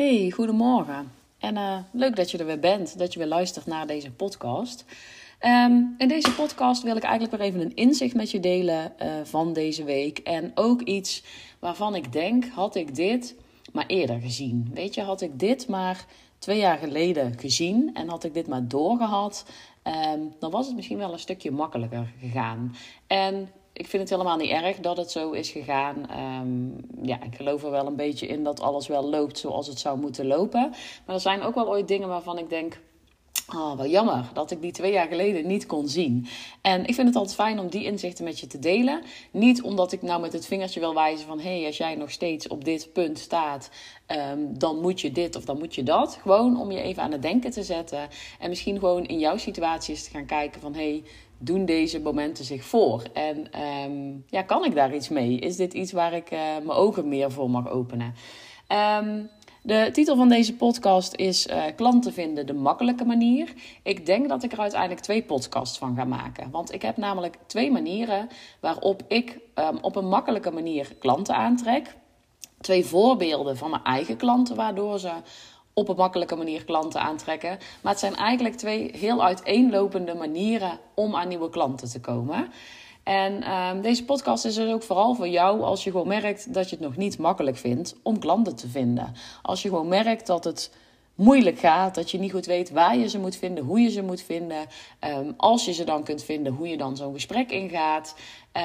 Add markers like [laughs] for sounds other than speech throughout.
Hey, goedemorgen. En uh, leuk dat je er weer bent, dat je weer luistert naar deze podcast. Um, in deze podcast wil ik eigenlijk weer even een inzicht met je delen uh, van deze week. En ook iets waarvan ik denk, had ik dit maar eerder gezien. Weet je, had ik dit maar twee jaar geleden gezien en had ik dit maar doorgehad, um, dan was het misschien wel een stukje makkelijker gegaan. En ik vind het helemaal niet erg dat het zo is gegaan. Um, ja, ik geloof er wel een beetje in dat alles wel loopt zoals het zou moeten lopen. Maar er zijn ook wel ooit dingen waarvan ik denk. Oh, jammer dat ik die twee jaar geleden niet kon zien. En ik vind het altijd fijn om die inzichten met je te delen. Niet omdat ik nou met het vingertje wil wijzen van... hé, hey, als jij nog steeds op dit punt staat... Um, dan moet je dit of dan moet je dat. Gewoon om je even aan het denken te zetten. En misschien gewoon in jouw situatie eens te gaan kijken van... hé, hey, doen deze momenten zich voor? En um, ja, kan ik daar iets mee? Is dit iets waar ik uh, mijn ogen meer voor mag openen? Um, de titel van deze podcast is uh, Klanten vinden de makkelijke manier. Ik denk dat ik er uiteindelijk twee podcasts van ga maken. Want ik heb namelijk twee manieren waarop ik um, op een makkelijke manier klanten aantrek. Twee voorbeelden van mijn eigen klanten, waardoor ze op een makkelijke manier klanten aantrekken. Maar het zijn eigenlijk twee heel uiteenlopende manieren om aan nieuwe klanten te komen. En um, deze podcast is dus ook vooral voor jou als je gewoon merkt dat je het nog niet makkelijk vindt om klanten te vinden. Als je gewoon merkt dat het moeilijk gaat, dat je niet goed weet waar je ze moet vinden, hoe je ze moet vinden. Um, als je ze dan kunt vinden, hoe je dan zo'n gesprek ingaat.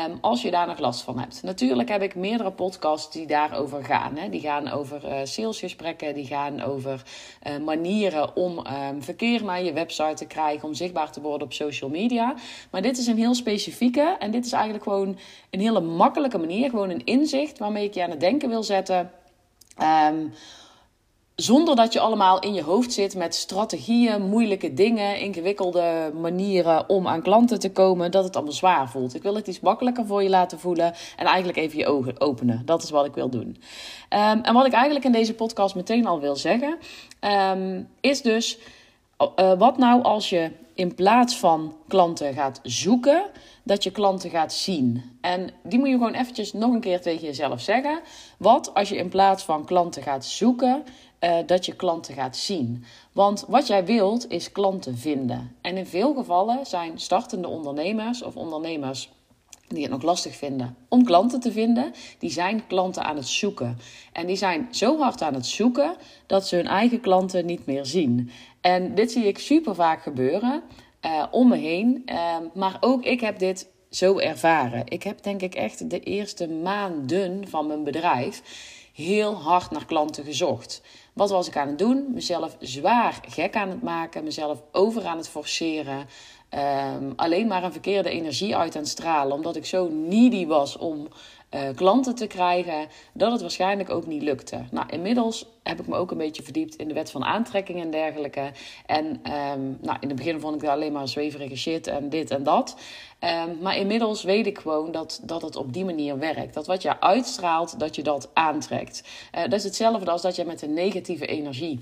Um, als je daar nog last van hebt. Natuurlijk heb ik meerdere podcasts die daarover gaan. Hè. Die gaan over uh, salesgesprekken, die gaan over uh, manieren om um, verkeer naar je website te krijgen, om zichtbaar te worden op social media. Maar dit is een heel specifieke en dit is eigenlijk gewoon een hele makkelijke manier, gewoon een inzicht waarmee ik je aan het denken wil zetten. Zonder dat je allemaal in je hoofd zit met strategieën, moeilijke dingen, ingewikkelde manieren om aan klanten te komen, dat het allemaal zwaar voelt. Ik wil het iets makkelijker voor je laten voelen en eigenlijk even je ogen openen. Dat is wat ik wil doen. Um, en wat ik eigenlijk in deze podcast meteen al wil zeggen, um, is dus: uh, wat nou als je in plaats van klanten gaat zoeken, dat je klanten gaat zien. En die moet je gewoon eventjes nog een keer tegen jezelf zeggen. Wat als je in plaats van klanten gaat zoeken, uh, dat je klanten gaat zien. Want wat jij wilt is klanten vinden. En in veel gevallen zijn startende ondernemers of ondernemers die het nog lastig vinden om klanten te vinden, die zijn klanten aan het zoeken. En die zijn zo hard aan het zoeken dat ze hun eigen klanten niet meer zien. En dit zie ik super vaak gebeuren uh, om me heen. Uh, maar ook ik heb dit zo ervaren. Ik heb denk ik echt de eerste maanden van mijn bedrijf heel hard naar klanten gezocht. Wat was ik aan het doen? Mezelf zwaar gek aan het maken, mezelf over aan het forceren. Um, alleen maar een verkeerde energie uit aan het stralen, omdat ik zo needy was om uh, klanten te krijgen, dat het waarschijnlijk ook niet lukte. Nou, inmiddels heb ik me ook een beetje verdiept in de wet van aantrekking en dergelijke. En um, nou, in het begin vond ik dat alleen maar zweverige shit en dit en dat. Um, maar inmiddels weet ik gewoon dat, dat het op die manier werkt. Dat wat je uitstraalt, dat je dat aantrekt. Uh, dat is hetzelfde als dat je met een negatieve energie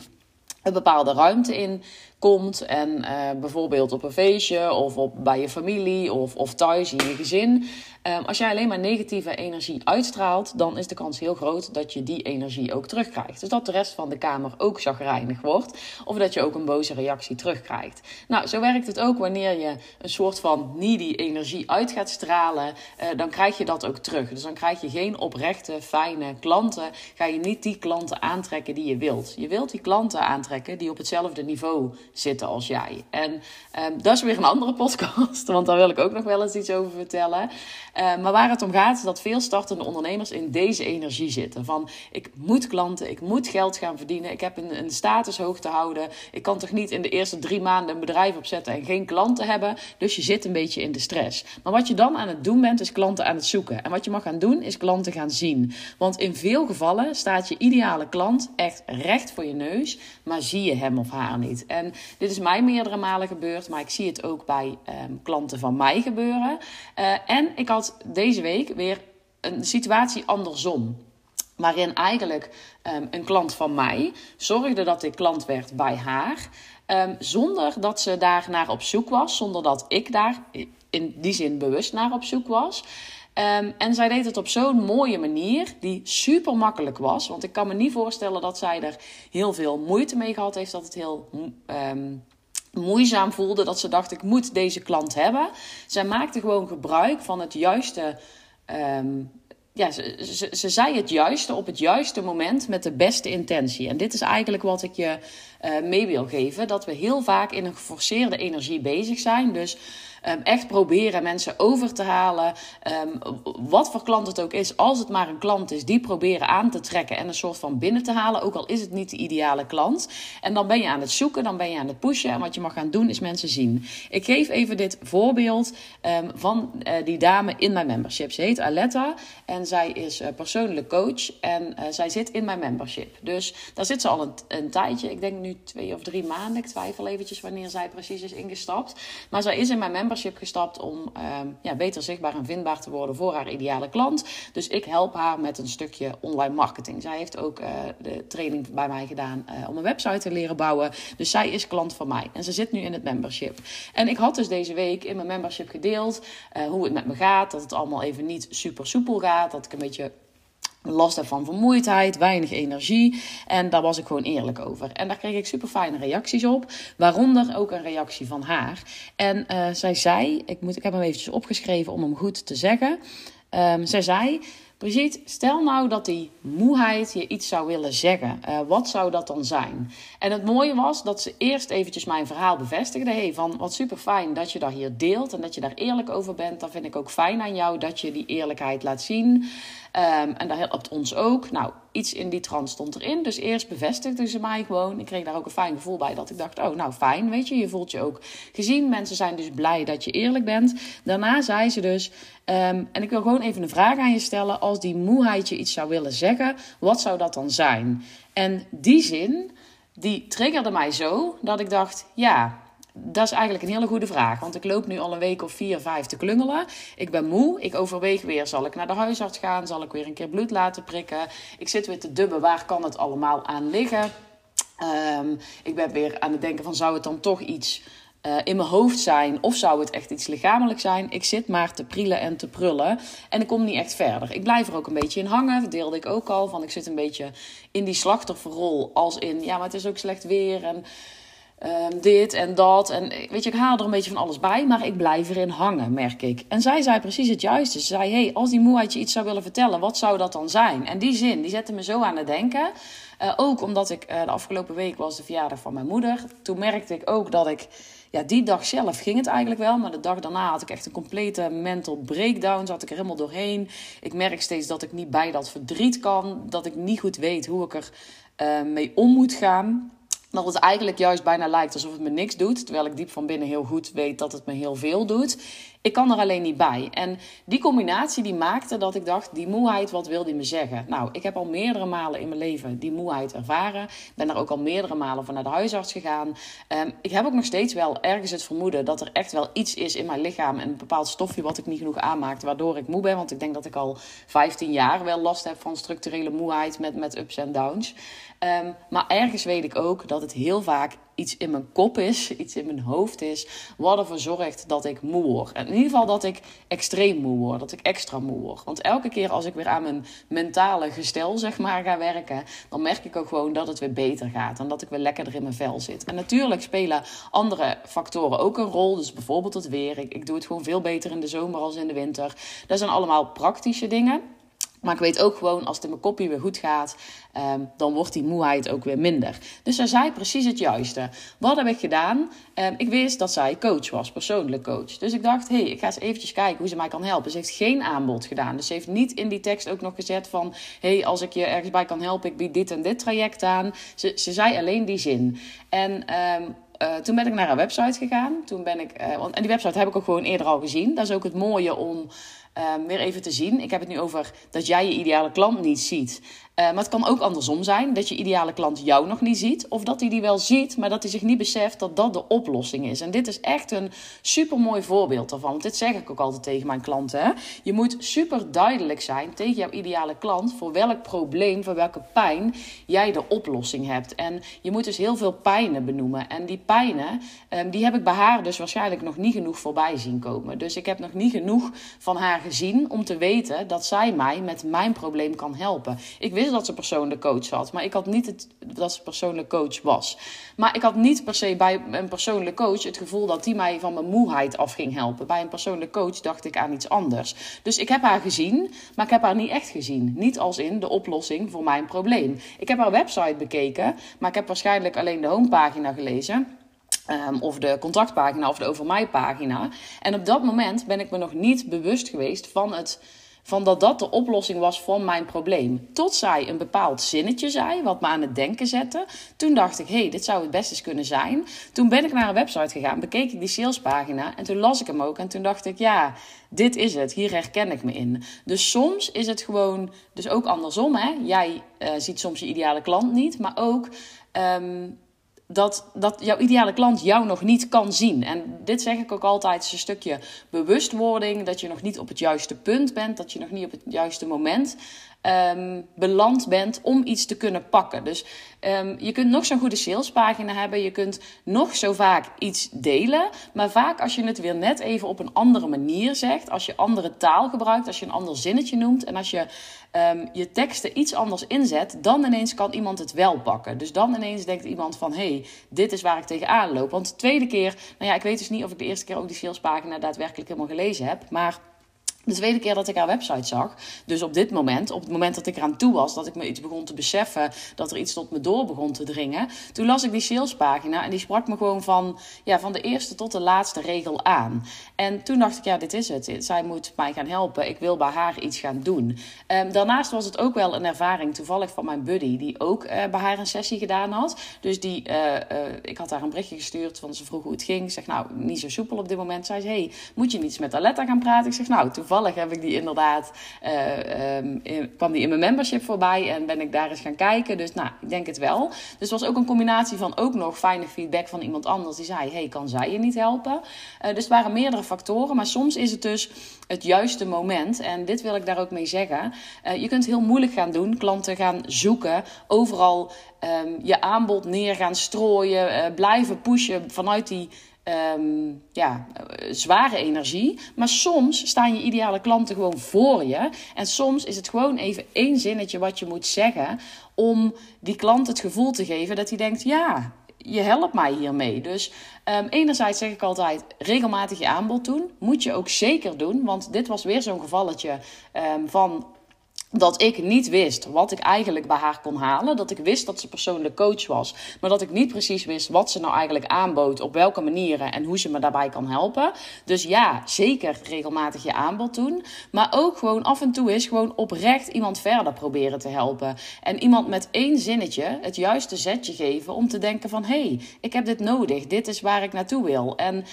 een bepaalde ruimte in komt. En uh, bijvoorbeeld op een feestje of op, bij je familie of, of thuis in je gezin. Um, als jij alleen maar negatieve energie uitstraalt, dan is de kans heel groot dat je die energie ook terugkrijgt. Dus dat de rest van de kamer ook zagrijnig wordt. Of dat je ook een boze reactie terugkrijgt. Nou, zo werkt het ook wanneer je een soort van needy energie uit gaat stralen. Uh, dan krijg je dat ook terug. Dus dan krijg je geen oprechte, fijne klanten. Ga je niet die klanten aantrekken die je wilt. Je wilt die klanten aantrekken die op hetzelfde niveau zitten als jij. En um, dat is weer een andere podcast, want daar wil ik ook nog wel eens iets over vertellen. Uh, maar waar het om gaat, is dat veel startende ondernemers in deze energie zitten. Van ik moet klanten, ik moet geld gaan verdienen, ik heb een, een status hoog te houden. Ik kan toch niet in de eerste drie maanden een bedrijf opzetten en geen klanten hebben. Dus je zit een beetje in de stress. Maar wat je dan aan het doen bent, is klanten aan het zoeken. En wat je mag gaan doen, is klanten gaan zien. Want in veel gevallen staat je ideale klant echt recht voor je neus, maar zie je hem of haar niet. En dit is mij meerdere malen gebeurd, maar ik zie het ook bij um, klanten van mij gebeuren. Uh, en ik had deze week weer een situatie andersom. Waarin eigenlijk um, een klant van mij zorgde dat ik klant werd bij haar. Um, zonder dat ze daar naar op zoek was. Zonder dat ik daar in die zin bewust naar op zoek was. Ehm, en zij deed het op zo'n mooie manier, die super makkelijk was. Want ik kan me niet voorstellen dat zij er heel veel moeite mee gehad heeft. Dat het heel um, moeizaam voelde. Dat ze dacht, ik moet deze klant hebben. Zij maakte gewoon gebruik van het juiste. Um, ja, ze, ze, ze, zei het juiste op het juiste moment met de beste intentie. En dit is eigenlijk wat ik je mee wil geven. Dat we heel vaak in een geforceerde energie bezig zijn. Dus um, echt proberen mensen over te halen. Um, wat voor klant het ook is, als het maar een klant is, die proberen aan te trekken en een soort van binnen te halen. Ook al is het niet de ideale klant. En dan ben je aan het zoeken, dan ben je aan het pushen. En wat je mag gaan doen is mensen zien. Ik geef even dit voorbeeld um, van uh, die dame in mijn membership. Ze heet Aletta en zij is uh, persoonlijk coach. En zij zit in mijn membership. Dus daar zit ze al een, een tijdje. Ik denk nu twee of drie maanden. Ik twijfel eventjes wanneer zij precies is ingestapt. Maar zij is in mijn membership gestapt om um, ja, beter zichtbaar en vindbaar te worden voor haar ideale klant. Dus ik help haar met een stukje online marketing. Zij heeft ook uh, de training bij mij gedaan uh, om een website te leren bouwen. Dus zij is klant van mij en ze zit nu in het membership. En ik had dus deze week in mijn membership gedeeld uh, hoe het met me gaat. Dat het allemaal even niet super soepel gaat. Dat ik een beetje last van vermoeidheid, weinig energie. En daar was ik gewoon eerlijk over. En daar kreeg ik super fijne reacties op. Waaronder ook een reactie van haar. En uh, zij zei, ik, moet, ik heb hem eventjes opgeschreven om hem goed te zeggen. Um, zij zei, Brigitte, stel nou dat die moeheid je iets zou willen zeggen. Uh, wat zou dat dan zijn? En het mooie was dat ze eerst eventjes mijn verhaal bevestigde. Hey, van wat super fijn dat je daar hier deelt en dat je daar eerlijk over bent. Dat vind ik ook fijn aan jou dat je die eerlijkheid laat zien. Um, en dat helpt ons ook. Nou, iets in die trant stond erin. Dus eerst bevestigde ze mij gewoon. Ik kreeg daar ook een fijn gevoel bij. Dat ik dacht, oh, nou fijn, weet je. Je voelt je ook gezien. Mensen zijn dus blij dat je eerlijk bent. Daarna zei ze dus... Um, en ik wil gewoon even een vraag aan je stellen. Als die moeheid je iets zou willen zeggen, wat zou dat dan zijn? En die zin, die triggerde mij zo dat ik dacht, ja, dat is eigenlijk een hele goede vraag. Want ik loop nu al een week of vier, vijf te klungelen. Ik ben moe. Ik overweeg weer, zal ik naar de huisarts gaan? Zal ik weer een keer bloed laten prikken? Ik zit weer te dubben, waar kan het allemaal aan liggen? Um, ik ben weer aan het denken van, zou het dan toch iets uh, in mijn hoofd zijn? Of zou het echt iets lichamelijk zijn? Ik zit maar te prielen en te prullen. En ik kom niet echt verder. Ik blijf er ook een beetje in hangen. Dat deelde ik ook al. Van ik zit een beetje in die slachtofferrol. Als in, ja, maar het is ook slecht weer. En um, dit en dat. En weet je, ik haal er een beetje van alles bij, maar ik blijf erin hangen, merk ik. En zij zei precies het juiste. Ze zei, hey, als die moeheid je iets zou willen vertellen, wat zou dat dan zijn? En die zin, die zette me zo aan het denken. Uh, ook omdat ik uh, de afgelopen week was de verjaardag van mijn moeder. Toen merkte ik ook dat ik, ja, die dag zelf ging het eigenlijk wel. Maar de dag daarna had ik echt een complete mental breakdown. Zat ik er helemaal doorheen. Ik merk steeds dat ik niet bij dat verdriet kan. Dat ik niet goed weet hoe ik er mee om moet gaan dat het eigenlijk juist bijna lijkt alsof het me niks doet. Terwijl ik diep van binnen heel goed weet dat het me heel veel doet. Ik kan er alleen niet bij. En die combinatie die maakte dat ik dacht, die moeheid, wat wil die me zeggen? Nou, ik heb al meerdere malen in mijn leven die moeheid ervaren. Ben er ook al meerdere malen van naar de huisarts gegaan. Um, ik heb ook nog steeds wel ergens het vermoeden dat er echt wel iets is in mijn lichaam. Een bepaald stofje wat ik niet genoeg aanmaakte, waardoor ik moe ben. Want ik denk dat ik al 15 jaar wel last heb van structurele moeheid met, met ups en downs. Um, maar ergens weet ik ook dat het heel vaak iets in mijn kop is, iets in mijn hoofd is, wat ervoor zorgt dat ik moe word. In ieder geval dat ik extreem moe word, dat ik extra moe word. Want elke keer als ik weer aan mijn mentale gestel, zeg maar, ga werken, dan merk ik ook gewoon dat het weer beter gaat en dat ik weer lekkerder in mijn vel zit. En natuurlijk spelen andere factoren ook een rol, dus bijvoorbeeld het weer. Ik, ik doe het gewoon veel beter in de zomer als in de winter. Dat zijn allemaal praktische dingen. Maar ik weet ook gewoon, als het in mijn kopje weer goed gaat, um, dan wordt die moeheid ook weer minder. Dus zij zei precies het juiste. Wat heb ik gedaan? Um, ik wist dat zij coach was, persoonlijk coach. Dus ik dacht, hé, hey, ik ga eens eventjes kijken hoe ze mij kan helpen. Ze heeft geen aanbod gedaan. Dus ze heeft niet in die tekst ook nog gezet van... hé, hey, als ik je ergens bij kan helpen, ik bied dit en dit traject aan. Ze, ze zei alleen die zin. En... Um, uh, toen ben ik naar haar website gegaan. Toen ben ik, uh, want, en die website heb ik ook gewoon eerder al gezien. Dat is ook het mooie om um, weer even te zien. Ik heb het nu over dat jij je ideale klant niet ziet. Uh, maar het kan ook andersom zijn, dat je ideale klant jou nog niet ziet. Of dat hij die wel ziet, maar dat hij zich niet beseft dat dat de oplossing is. En dit is echt een super mooi voorbeeld daarvan. Want dit zeg ik ook altijd tegen mijn klanten. Hè? Je moet super duidelijk zijn tegen jouw ideale klant voor welk probleem, voor welke pijn jij de oplossing hebt. En je moet dus heel veel pijnen benoemen. En die pijnen, um, die heb ik bij haar dus waarschijnlijk nog niet genoeg voorbij zien komen. Dus ik heb nog niet genoeg van haar gezien om te weten dat zij mij met mijn probleem kan helpen. Ik dat ze persoonlijk coach had, maar ik had niet het, dat ze persoonlijk coach was. Maar ik had niet per se bij een persoonlijk coach het gevoel dat die mij van mijn moeheid af ging helpen. Bij een persoonlijk coach dacht ik aan iets anders. Dus ik heb haar gezien, maar ik heb haar niet echt gezien. Niet als in de oplossing voor mijn probleem. Ik heb haar website bekeken, maar ik heb waarschijnlijk alleen de homepagina gelezen. Um, of de contactpagina of de over mij pagina. En op dat moment ben ik me nog niet bewust geweest van, het, van dat dat de oplossing was van mijn probleem. Tot zij een bepaald zinnetje zei, wat me aan het denken zette. Toen dacht ik, hé, hey, dit zou het best eens kunnen zijn. Toen ben ik naar een website gegaan, bekeek ik die salespagina en toen las ik hem ook. En toen dacht ik, ja, dit is het, hier herken ik me in. Dus soms is het gewoon, dus ook andersom, hè. Jij uh, ziet soms je ideale klant niet, maar ook... Um, dat, dat jouw ideale klant jou nog niet kan zien. En dit zeg ik ook altijd, een stukje bewustwording. Dat je nog niet op het juiste punt bent. Dat je nog niet op het juiste moment um, beland bent om iets te kunnen pakken. Dus um, je kunt nog zo'n goede salespagina hebben. Je kunt nog zo vaak iets delen. Maar vaak als je het weer net even op een andere manier zegt. Als je andere taal gebruikt. Als je een ander zinnetje noemt. En als je um, je teksten iets anders inzet. Dan ineens kan iemand het wel pakken. Dus dan ineens denkt iemand van... Hé, hey, dit is waar ik tegenaan loop. Want de tweede keer... Nou ja, ik weet dus niet of ik de eerste keer ook die salespagina daadwerkelijk helemaal gelezen heb. Maar de tweede keer dat ik haar website zag, dus op dit moment, op het moment dat ik eraan toe was, dat ik me iets begon te beseffen, dat er iets tot me door begon te dringen, toen las ik die salespagina en die sprak me gewoon van, ja, van de eerste tot de laatste regel aan. En toen dacht ik, ja, dit is het. Zij moet mij gaan helpen. Ik wil bij haar iets gaan doen. Um, daarnaast was het ook wel een ervaring, toevallig van mijn buddy, die ook uh, bij haar een sessie gedaan had. Dus die, uh, uh, ik had haar een berichtje gestuurd, van ze vroeg hoe het ging. Ik zeg, nou, niet zo soepel op dit moment. Zij zei, hey, moet je niet met Aletta gaan praten? Ik zeg, nou, toevallig toevallig heb ik die inderdaad, uh, in, kwam die in mijn membership voorbij en ben ik daar eens gaan kijken. Dus nou, ik denk het wel. Dus was ook een combinatie van ook nog fijne feedback van iemand anders die zei: Hey, kan zij je niet helpen? Uh, dus het waren meerdere factoren, maar soms is het dus het juiste moment. En dit wil ik daar ook mee zeggen. Uh, je kunt heel moeilijk gaan doen, klanten gaan zoeken, overal um, je aanbod neer gaan strooien, blijven pushen vanuit die um, ja, zware energie. Maar soms staan je ideale klanten gewoon voor je. En soms is het gewoon even één zinnetje wat je moet zeggen. Om die klant het gevoel te geven dat hij denkt: ja, je helpt mij hiermee. Dus um, enerzijds zeg ik altijd, regelmatig je aanbod doen. Moet je ook zeker doen. Want dit was weer zo'n gevalletje um, van dat ik niet wist wat ik eigenlijk bij haar kon halen. Dat ik wist dat ze persoonlijk coach was. Maar dat ik niet precies wist wat ze nou eigenlijk aanbood. Op welke manieren en hoe ze me daarbij kan helpen. Dus ja, zeker regelmatig je aanbod doen. Maar ook gewoon af en toe is gewoon oprecht iemand verder proberen te helpen. En iemand met één zinnetje het juiste zetje geven om te denken van... hé, hey, ik heb dit nodig. Dit is waar ik naartoe wil. En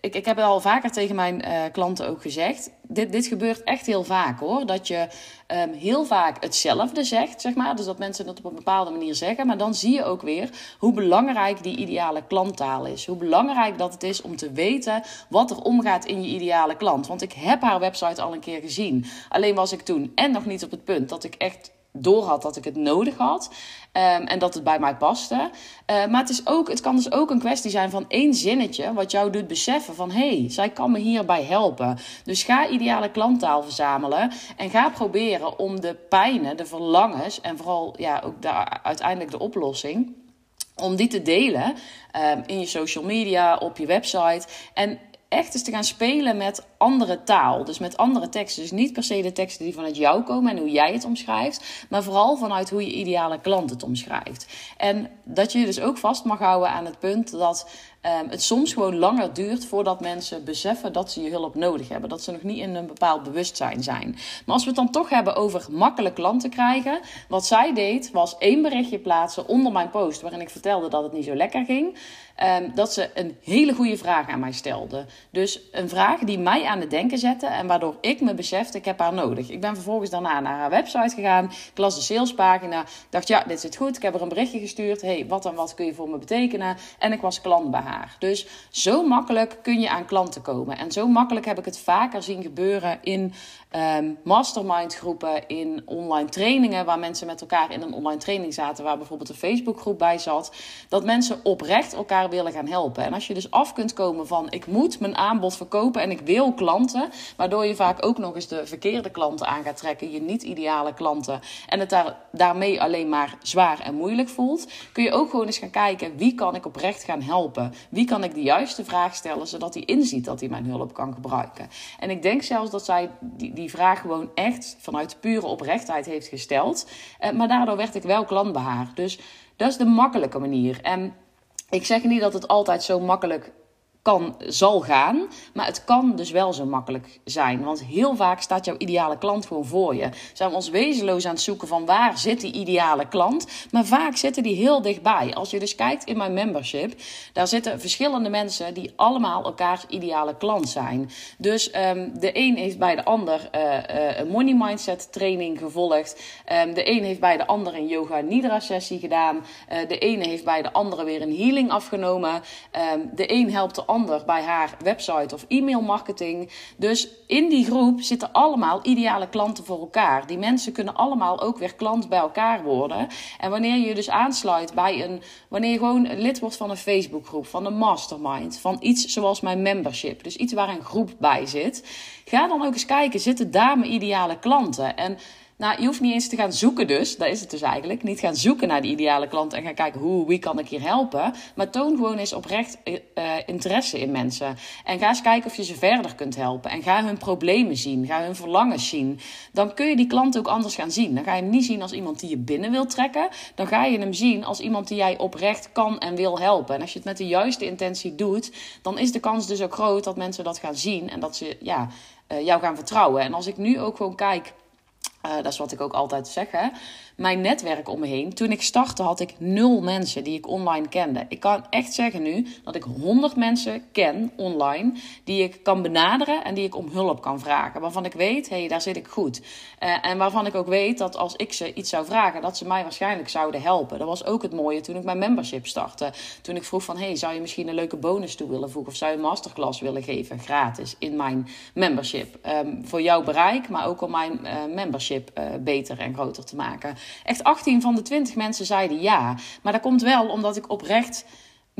ik, ik heb het al vaker tegen mijn uh, klanten ook gezegd. Dit, dit gebeurt echt heel vaak hoor. Dat je um, heel vaak hetzelfde zegt, zeg maar. Dus dat mensen het op een bepaalde manier zeggen. Maar dan zie je ook weer hoe belangrijk die ideale klanttaal is. Hoe belangrijk dat het is om te weten wat er omgaat in je ideale klant. Want ik heb haar website al een keer gezien. Alleen was ik toen en nog niet op het punt dat ik echt door had dat ik het nodig had. Um, en dat het bij mij paste. Uh, maar het, is ook, het kan dus ook een kwestie zijn van één zinnetje. wat jou doet beseffen van hé, hey, zij kan me hierbij helpen. Dus ga ideale klanttaal verzamelen. En ga proberen om de pijnen, de verlangens. en vooral ja, ook de, uiteindelijk de oplossing. om die te delen um, in je social media, op je website. En echt eens te gaan spelen met andere taal. Dus met andere teksten. Dus niet per se de teksten die vanuit jou komen en hoe jij het omschrijft. Maar vooral vanuit hoe je ideale klant het omschrijft. En dat je dus ook vast mag houden aan het punt dat um, het soms gewoon langer duurt voordat mensen beseffen dat ze je hulp nodig hebben. Dat ze nog niet in een bepaald bewustzijn zijn. Maar als we het dan toch hebben over makkelijk klanten krijgen. Wat zij deed was één berichtje plaatsen onder mijn post waarin ik vertelde dat het niet zo lekker ging. Um, dat ze een hele goede vraag aan mij stelde. Dus een vraag die mij aan het denken zette en waardoor ik me besefte, ik heb haar nodig. Ik ben vervolgens daarna naar haar website gegaan, ik las de salespagina, dacht ja, dit zit goed. Ik heb er een berichtje gestuurd, hey, wat en wat kun je voor me betekenen? En ik was klant bij haar. Dus zo makkelijk kun je aan klanten komen. En zo makkelijk heb ik het vaker zien gebeuren in um, mastermind groepen, in online trainingen, waar mensen met elkaar in een online training zaten, waar bijvoorbeeld een Facebookgroep bij zat, dat mensen oprecht elkaar willen gaan helpen. En als je dus af kunt komen van ik moet mijn aanbod verkopen en ik wil klanten, waardoor je vaak ook nog eens de verkeerde klanten aan gaat trekken, je niet-ideale klanten, en het daar, daarmee alleen maar zwaar en moeilijk voelt, kun je ook gewoon eens gaan kijken wie kan ik oprecht gaan helpen? Wie kan ik de juiste vraag stellen zodat hij inziet dat hij mijn hulp kan gebruiken? En ik denk zelfs dat zij die, die vraag gewoon echt vanuit pure oprechtheid heeft gesteld, eh, maar daardoor werd ik wel klant bij haar. Dus dat is de makkelijke manier. En ik zeg niet dat het altijd zo makkelijk kan, zal gaan. Maar het kan dus wel zo makkelijk zijn. Want heel vaak staat jouw ideale klant gewoon voor je. Zijn we ons wezenloos aan het zoeken van waar zit die ideale klant. Maar vaak zitten die heel dichtbij. Als je dus kijkt in mijn membership, daar zitten verschillende mensen die allemaal elkaars ideale klant zijn. Dus um, de een heeft bij de ander uh, uh, een money mindset training gevolgd. Um, de een heeft bij de ander een yoga nidra sessie gedaan. Uh, de ene heeft bij de andere weer een healing afgenomen. Um, de een helpt de ander bij haar website of e-mail marketing. Dus in die groep zitten allemaal ideale klanten voor elkaar. Die mensen kunnen allemaal ook weer klant bij elkaar worden. En wanneer je dus aansluit bij een, wanneer je gewoon lid wordt van een Facebookgroep, van een mastermind, van iets zoals mijn membership, dus iets waar een groep bij zit, ga dan ook eens kijken, zitten daar mijn ideale klanten? En nou, je hoeft niet eens te gaan zoeken dus, dat is het dus eigenlijk. Niet gaan zoeken naar de ideale klant en gaan kijken hoe, wie kan ik hier helpen. Maar toon gewoon eens oprecht uh, interesse in mensen. En ga eens kijken of je ze verder kunt helpen. En ga hun problemen zien, ga hun verlangens zien. Dan kun je die klant ook anders gaan zien. Dan ga je hem niet zien als iemand die je binnen wil trekken. Dan ga je hem zien als iemand die jij oprecht kan en wil helpen. En als je het met de juiste intentie doet, dan is de kans dus ook groot dat mensen dat gaan zien. En dat ze ja, uh, jou gaan vertrouwen. En als ik nu ook gewoon kijk uh, dat is wat ik ook altijd zeg. Hè? Mijn netwerk om me heen. Toen ik startte had ik nul mensen die ik online kende. Ik kan echt zeggen nu dat ik 100 mensen ken online. Die ik kan benaderen en die ik om hulp kan vragen. Waarvan ik weet, hé, hey, daar zit ik goed. Uh, en waarvan ik ook weet dat als ik ze iets zou vragen, dat ze mij waarschijnlijk zouden helpen. Dat was ook het mooie toen ik mijn membership startte. Toen ik vroeg van, hey, zou je misschien een leuke bonus toe willen voegen? Of zou je een masterclass willen geven, gratis, in mijn membership? Um, voor jouw bereik, maar ook om mijn uh, membership uh, beter en groter te maken. Echt 18 van de 20 mensen zeiden ja. Maar dat komt wel omdat ik oprecht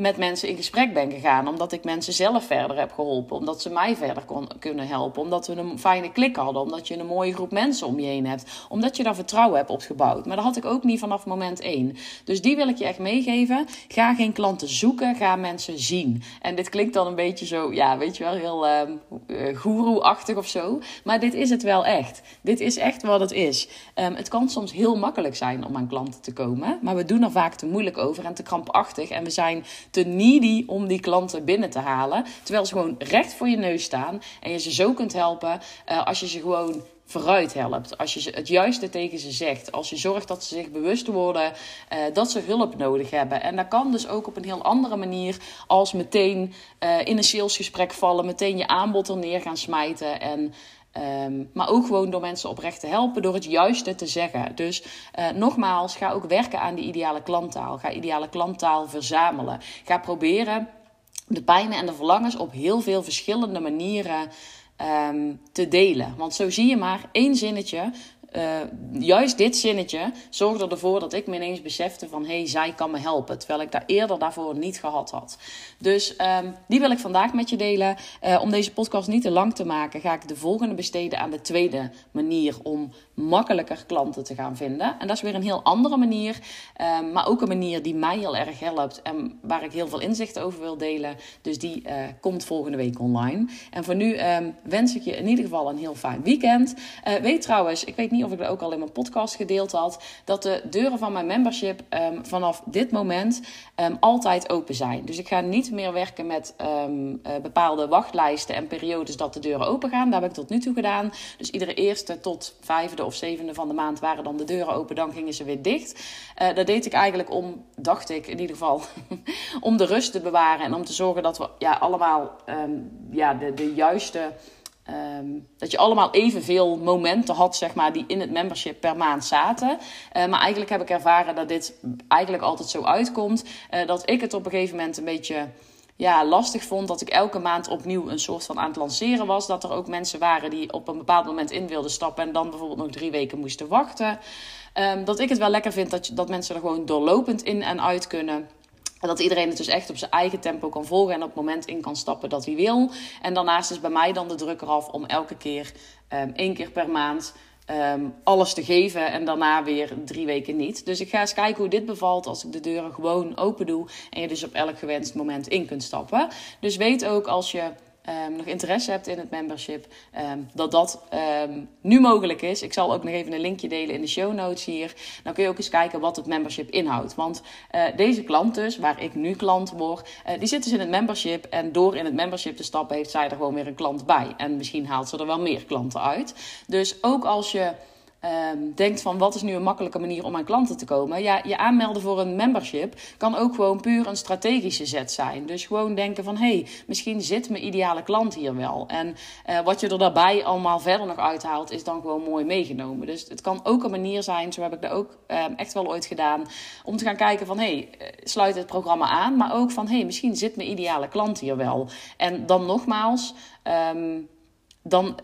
met mensen in gesprek ben gegaan. Omdat ik mensen zelf verder heb geholpen. Omdat ze mij verder kon, kunnen helpen. Omdat we een fijne klik hadden. Omdat je een mooie groep mensen om je heen hebt. Omdat je daar vertrouwen hebt opgebouwd. Maar dat had ik ook niet vanaf moment één. Dus die wil ik je echt meegeven. Ga geen klanten zoeken. Ga mensen zien. En dit klinkt dan een beetje zo, ja, weet je wel, heel uh, goeroe-achtig of zo. Maar dit is het wel echt. Dit is echt wat het is. Um, het kan soms heel makkelijk zijn om aan klanten te komen. Maar we doen er vaak te moeilijk over en te krampachtig. En we zijn te needy om die klanten binnen te halen. Terwijl ze gewoon recht voor je neus staan. En je ze zo kunt helpen uh, als je ze gewoon vooruit helpt. Als je het juiste tegen ze zegt. Als je zorgt dat ze zich bewust worden uh, dat ze hulp nodig hebben. En dat kan dus ook op een heel andere manier als meteen uh, in een salesgesprek vallen. Meteen je aanbod er neer gaan smijten. En Um, maar ook gewoon door mensen oprecht te helpen, door het juiste te zeggen. Dus uh, nogmaals, ga ook werken aan die ideale klanttaal. Ga ideale klanttaal verzamelen. Ga proberen de pijnen en de verlangens op heel veel verschillende manieren um, te delen. Want zo zie je maar één zinnetje uh, juist dit zinnetje zorgde ervoor dat ik me ineens besefte van... hé, hey, zij kan me helpen. Terwijl ik daar eerder daarvoor niet gehad had. Dus um, die wil ik vandaag met je delen. Uh, om deze podcast niet te lang te maken... ga ik de volgende besteden aan de tweede manier... om makkelijker klanten te gaan vinden. En dat is weer een heel andere manier. Um, maar ook een manier die mij heel erg helpt. En waar ik heel veel inzicht over wil delen. Dus die uh, komt volgende week online. En voor nu um, wens ik je in ieder geval een heel fijn weekend. weet trouwens, ik weet niet of ik dat ook al in mijn podcast gedeeld had, dat de deuren van mijn membership um, vanaf dit moment um, altijd open zijn. Dus ik ga niet meer werken met um, uh, bepaalde wachtlijsten en periodes dat de deuren open gaan. Daar heb ik tot nu toe gedaan. Dus iedere eerste tot vijfde of zevende van de maand waren dan de deuren open, dan gingen ze weer dicht. Uh, dat deed ik eigenlijk om, dacht ik in ieder geval, [laughs] om de rust te bewaren en om te zorgen dat we ja, allemaal ja, de, de juiste Um, dat je allemaal evenveel momenten had, zeg maar, die in het membership per maand zaten. Uh, maar eigenlijk heb ik ervaren dat dit eigenlijk altijd zo uitkomt. Uh, dat ik het op een gegeven moment een beetje ja, lastig vond. Dat ik elke maand opnieuw een soort van aan het lanceren was. Dat er ook mensen waren die op een bepaald moment in wilden stappen. En dan bijvoorbeeld nog drie weken moesten wachten. Um, dat ik het wel lekker vind dat, je, dat mensen er gewoon doorlopend in en uit kunnen. Dat iedereen het dus echt op zijn eigen tempo kan volgen en op het moment in kan stappen dat hij wil. En daarnaast is bij mij dan de druk eraf om elke keer um, één keer per maand Ehm, alles te geven en daarna weer drie weken niet. Dus ik ga eens kijken hoe dit bevalt als ik de deuren gewoon open doe en je dus op elk gewenst moment in kunt stappen. Dus weet ook als je um, nog interesse hebt in het membership, um, dat dat um, nu mogelijk is. Ik zal ook nog even een linkje delen in de show notes hier. Dan kun je ook eens kijken wat het membership inhoudt. Want uh, deze klant dus, waar ik nu klant word, uh, die zit dus in het membership. En door in het membership te stappen, heeft zij er gewoon weer een klant bij. En misschien haalt ze er wel meer klanten uit. Dus ook als je um, denkt van wat is nu een makkelijke manier om aan klanten te komen. Ja, je aanmelden voor een membership kan ook gewoon puur een strategische zet zijn. Dus gewoon denken van hé, hey, misschien zit mijn ideale klant hier wel. En uh, wat je er daarbij allemaal verder nog uithaalt, is dan gewoon mooi meegenomen. Dus het kan ook een manier zijn, zo heb ik dat ook um, echt wel ooit gedaan, om te gaan kijken van hé, hey, eh, sluit het programma aan. Maar ook van hé, hey, misschien zit mijn ideale klant hier wel. En dan nogmaals. Um, dan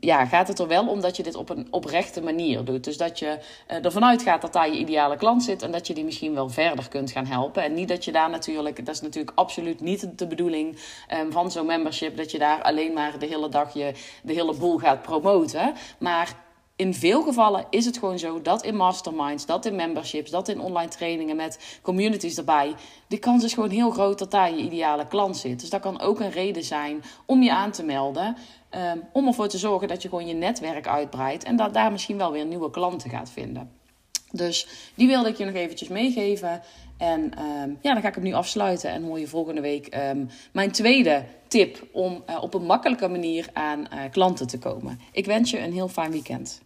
ja, gaat het er wel om dat je dit op een oprechte manier doet. Dus dat je uh, ervan uitgaat dat daar je ideale klant zit en dat je die misschien wel verder kunt gaan helpen. En niet dat je daar natuurlijk, dat is natuurlijk absoluut niet de bedoeling um, van zo'n membership, dat je daar alleen maar de hele dag je de hele boel gaat promoten. Maar in veel gevallen is het gewoon zo dat in masterminds, dat in memberships, dat in online trainingen met communities erbij, de kans is gewoon heel groot dat daar je ideale klant zit. Dus dat kan ook een reden zijn om je aan te melden. Um, om ervoor te zorgen dat je gewoon je netwerk uitbreidt en dat daar misschien wel weer nieuwe klanten gaat vinden. Dus die wilde ik je nog eventjes meegeven. En um, ja, dan ga ik hem nu afsluiten en hoor je volgende week um, mijn tweede tip om uh, op een makkelijke manier aan uh, klanten te komen. Ik wens je een heel fijn weekend.